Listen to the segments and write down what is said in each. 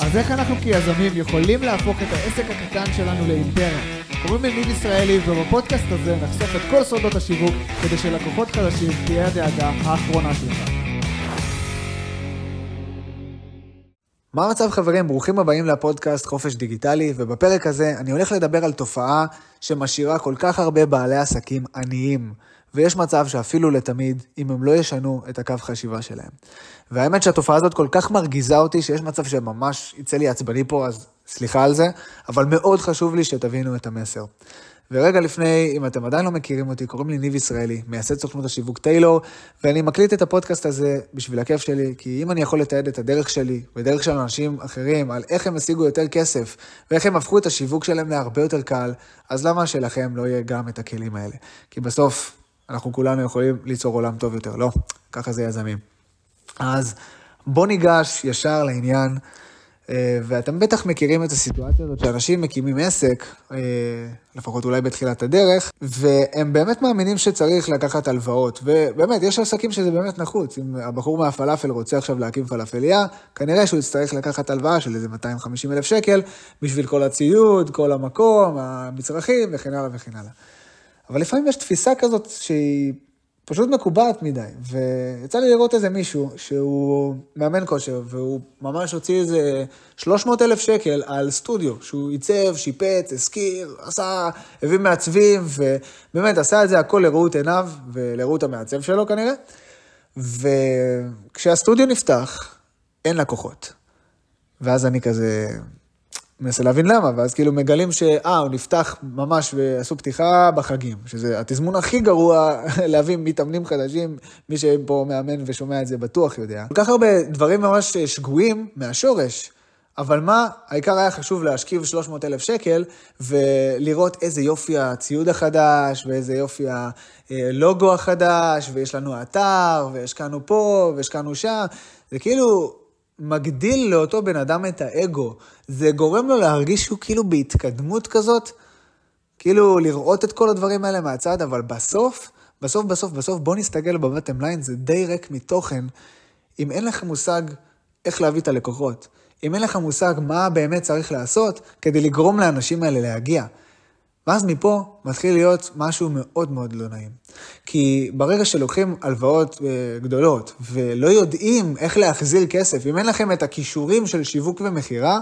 אז איך אנחנו כיזמים יכולים להפוך את העסק הקטן שלנו לאימפריה? קוראים לי ניב ישראלי, ובפודקאסט הזה נחשוף את כל סודות השיווק כדי שלקוחות חדשים תהיה הדאגה האחרונה שלך. מה המצב חברים? ברוכים הבאים לפודקאסט חופש דיגיטלי, ובפרק הזה אני הולך לדבר על תופעה שמשאירה כל כך הרבה בעלי עסקים עניים. ויש מצב שאפילו לתמיד, אם הם לא ישנו את הקו חשיבה שלהם. והאמת שהתופעה הזאת כל כך מרגיזה אותי, שיש מצב שממש יצא לי עצבני פה, אז סליחה על זה, אבל מאוד חשוב לי שתבינו את המסר. ורגע לפני, אם אתם עדיין לא מכירים אותי, קוראים לי ניב ישראלי, מייסד סוכנות השיווק טיילור, ואני מקליט את הפודקאסט הזה בשביל הכיף שלי, כי אם אני יכול לתעד את הדרך שלי, ודרך של אנשים אחרים, על איך הם השיגו יותר כסף, ואיך הם הפכו את השיווק שלהם להרבה יותר קל, אז למה שלכם לא יהיה גם את הכלים האלה? כי בסוף, אנחנו כולנו יכולים ליצור עולם טוב יותר, לא? ככה זה יזמים. אז בוא ניגש ישר לעניין, אה, ואתם בטח מכירים את הסיטואציה הזאת שאנשים מקימים עסק, אה, לפחות אולי בתחילת הדרך, והם באמת מאמינים שצריך לקחת הלוואות, ובאמת, יש עסקים שזה באמת נחוץ. אם הבחור מהפלאפל רוצה עכשיו להקים פלאפליה, כנראה שהוא יצטרך לקחת הלוואה של איזה 250 אלף שקל בשביל כל הציוד, כל המקום, המצרכים וכן הלאה וכן הלאה. אבל לפעמים יש תפיסה כזאת שהיא פשוט מקובעת מדי, ויצא לי לראות איזה מישהו שהוא מאמן כושר, והוא ממש הוציא איזה 300 אלף שקל על סטודיו, שהוא עיצב, שיפץ, הזכיר, עשה, הביא מעצבים, ובאמת עשה את זה הכל לראות עיניו ולראות המעצב שלו כנראה. וכשהסטודיו נפתח, אין לקוחות. ואז אני כזה, מנסה להבין למה, ואז כאילו מגלים שאה, הוא נפתח ממש ועשו פתיחה בחגים, שזה התזמון הכי גרוע להביא מתאמנים חדשים, מי שפה מאמן ושומע את זה בטוח יודע. כל כך הרבה דברים ממש שגויים מהשורש. אבל מה, העיקר היה חשוב להשכיב 300 אלף שקל ולראות איזה יופי הציוד החדש ואיזה יופי הלוגו החדש ויש לנו אתר והשקענו פה והשקענו שם. זה כאילו, מגדיל לאותו בן אדם את האגו. זה גורם לו להרגיש שהוא כאילו בהתקדמות כזאת, כאילו לראות את כל הדברים האלה מהצד, אבל בסוף, בסוף, בסוף, בסוף, בוא נסתכל בבטם ליין, זה די ריק מתוכן, אם אין לך מושג איך להביא את הלקוחות. אם אין לך מושג מה באמת צריך לעשות כדי לגרום לאנשים האלה להגיע. ואז מפה מתחיל להיות משהו מאוד מאוד לא נעים. כי ברגע שלוקחים הלוואות אה, גדולות ולא יודעים איך להחזיר כסף, אם אין לכם את הכישורים של שיווק ומכירה,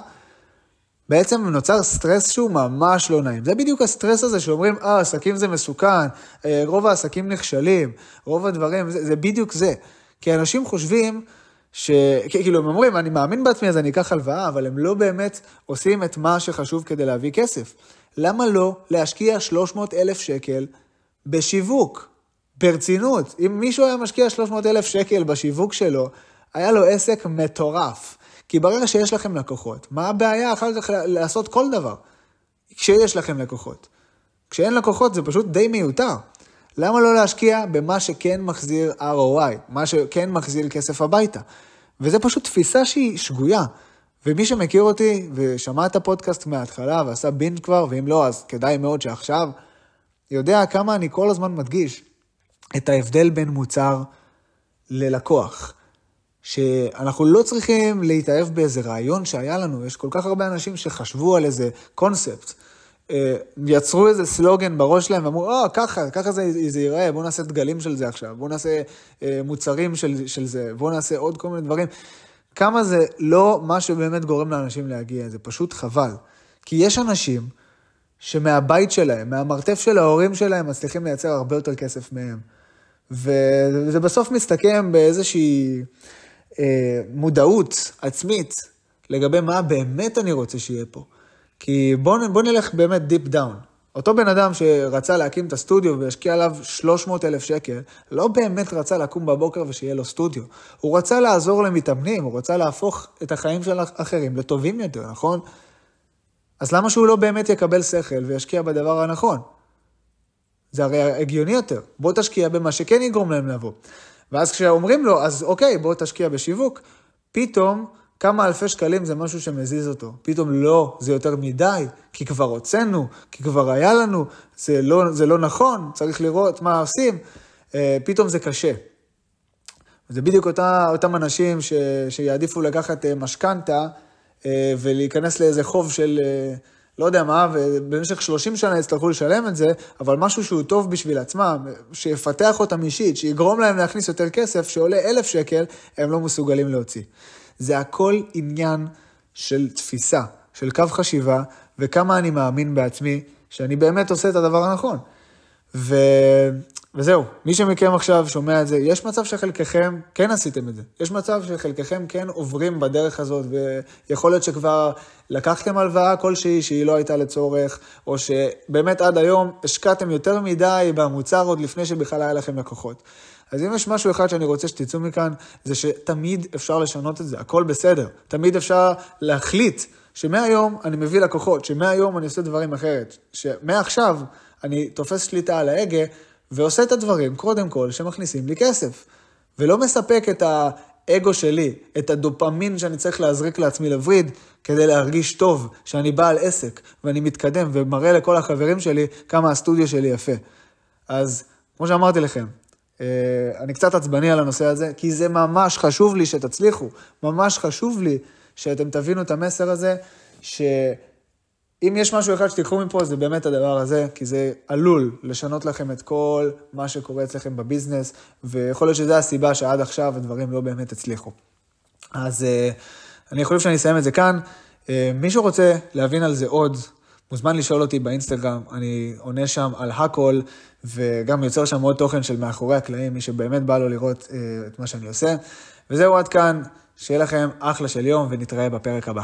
בעצם נוצר סטרס שהוא ממש לא נעים. זה בדיוק הסטרס הזה שאומרים, אה, עסקים זה מסוכן, אה, רוב העסקים נכשלים, רוב הדברים, זה, זה בדיוק זה. כי אנשים חושבים ש... כאילו, הם אומרים, אני מאמין בעצמי אז אני אקח הלוואה, אבל הם לא באמת עושים את מה שחשוב כדי להביא כסף. למה לא להשקיע 300 אלף שקל בשיווק? ברצינות. אם מישהו היה משקיע 300 אלף שקל בשיווק שלו, היה לו עסק מטורף. כי ברגע שיש לכם לקוחות, מה הבעיה אחר כך לעשות כל דבר? כשיש לכם לקוחות. כשאין לקוחות זה פשוט די מיותר. למה לא להשקיע במה שכן מחזיר ROI, מה שכן מחזיר כסף הביתה? וזה פשוט תפיסה שהיא שגויה. ומי שמכיר אותי ושמע את הפודקאסט מההתחלה ועשה בינג' כבר, ואם לא, אז כדאי מאוד שעכשיו, יודע כמה אני כל הזמן מדגיש את ההבדל בין מוצר ללקוח. שאנחנו לא צריכים להתאהב באיזה רעיון שהיה לנו, יש כל כך הרבה אנשים שחשבו על איזה קונספט. אה, יצרו איזה סלוגן בראש שלהם ואמרו, אה, ככה, ככה זה, זה ייראה, בואו נעשה דגלים של זה עכשיו, בואו נעשה אה, מוצרים של, של זה, בואו נעשה עוד כל מיני דברים. כמה זה לא מה שבאמת גורם לאנשים להגיע, זה פשוט חבל. כי יש אנשים שמהבית שלהם, מהמרתף של ההורים שלהם, מצליחים לייצר הרבה יותר כסף מהם. וזה בסוף מסתכם באיזושהי אה, מודעות עצמית לגבי מה באמת אני רוצה שיהיה פה. כי בואו בוא נלך באמת deep down. אותו בן אדם שרצה להקים את הסטודיו והשקיע עליו 300 אלף שקל, לא באמת רצה לקום בבוקר ושיהיה לו סטודיו. הוא רצה לעזור למתאמנים, הוא רצה להפוך את החיים של אחרים לטובים יותר, נכון? אז למה שהוא לא באמת יקבל שכל וישקיע בדבר הנכון? זה הרי הגיוני יותר. בוא תשקיע במה שכן יגרום להם לבוא. ואז כשאומרים לו, אז אוקיי, בוא תשקיע בשיווק, פתאום כמה אלפי שקלים זה משהו שמזיז אותו. פתאום לא, זה יותר מדי, כי כבר הוצאנו, כי כבר היה לנו, זה לא, זה לא נכון, צריך לראות מה עושים. אה, פתאום זה קשה. זה בדיוק אותה, אותם אנשים ש, שיעדיפו לקחת אה, משכנתה אה, ולהיכנס לאיזה חוב של לא יודע מה, ובמשך 30 שנה יצטרכו לשלם את זה, אבל משהו שהוא טוב בשביל עצמם, שיפתח אותם אישית, שיגרום להם להכניס יותר כסף, שעולה אלף שקל, הם לא מסוגלים להוציא. זה הכל עניין של תפיסה, של קו חשיבה, וכמה אני מאמין בעצמי שאני באמת עושה את הדבר הנכון. ו... וזהו, מי שמכם עכשיו שומע את זה, יש מצב שחלקכם כן עשיתם את זה. יש מצב שחלקכם כן עוברים בדרך הזאת, ויכול להיות שכבר לקחתם הלוואה כלשהי שהיא לא הייתה לצורך, או שבאמת עד היום השקעתם יותר מדי במוצר עוד לפני שבכלל היה לכם לקוחות. אז אם יש משהו אחד שאני רוצה שתצאו מכאן, זה שתמיד אפשר לשנות את זה, הכל בסדר. תמיד אפשר להחליט שמהיום אני מביא לקוחות, שמהיום אני עושה דברים אחרת, שמעכשיו אני תופס שליטה על ההגה ועושה את הדברים, קודם כל, שמכניסים לי כסף. ולא מספק את האגו שלי, את הדופמין שאני צריך להזריק לעצמי לווריד, כדי להרגיש טוב שאני בעל עסק, ואני מתקדם ומראה לכל החברים שלי כמה הסטודיו שלי יפה. אז כמו שאמרתי לכם, אה, אני קצת עצבני על הנושא הזה, כי זה ממש חשוב לי שתצליחו. ממש חשוב לי שאתם תבינו את המסר הזה, ש... אם יש משהו אחד שתיקחו מפה, זה באמת הדבר הזה, כי זה עלול לשנות לכם את כל מה שקורה אצלכם בביזנס, ויכול להיות שזו הסיבה שעד עכשיו הדברים לא באמת הצליחו. אז uh, אני חושב שאני אסיים את זה כאן. Uh, מי שרוצה להבין על זה עוד, מוזמן לשאול אותי באינסטגרם, אני עונה שם על הכל, וגם יוצר שם עוד תוכן של מאחורי הקלעים, מי שבאמת בא לו לראות uh, את מה שאני עושה. וזהו עד כאן, שיהיה לכם אחלה של יום, ונתראה בפרק הבא.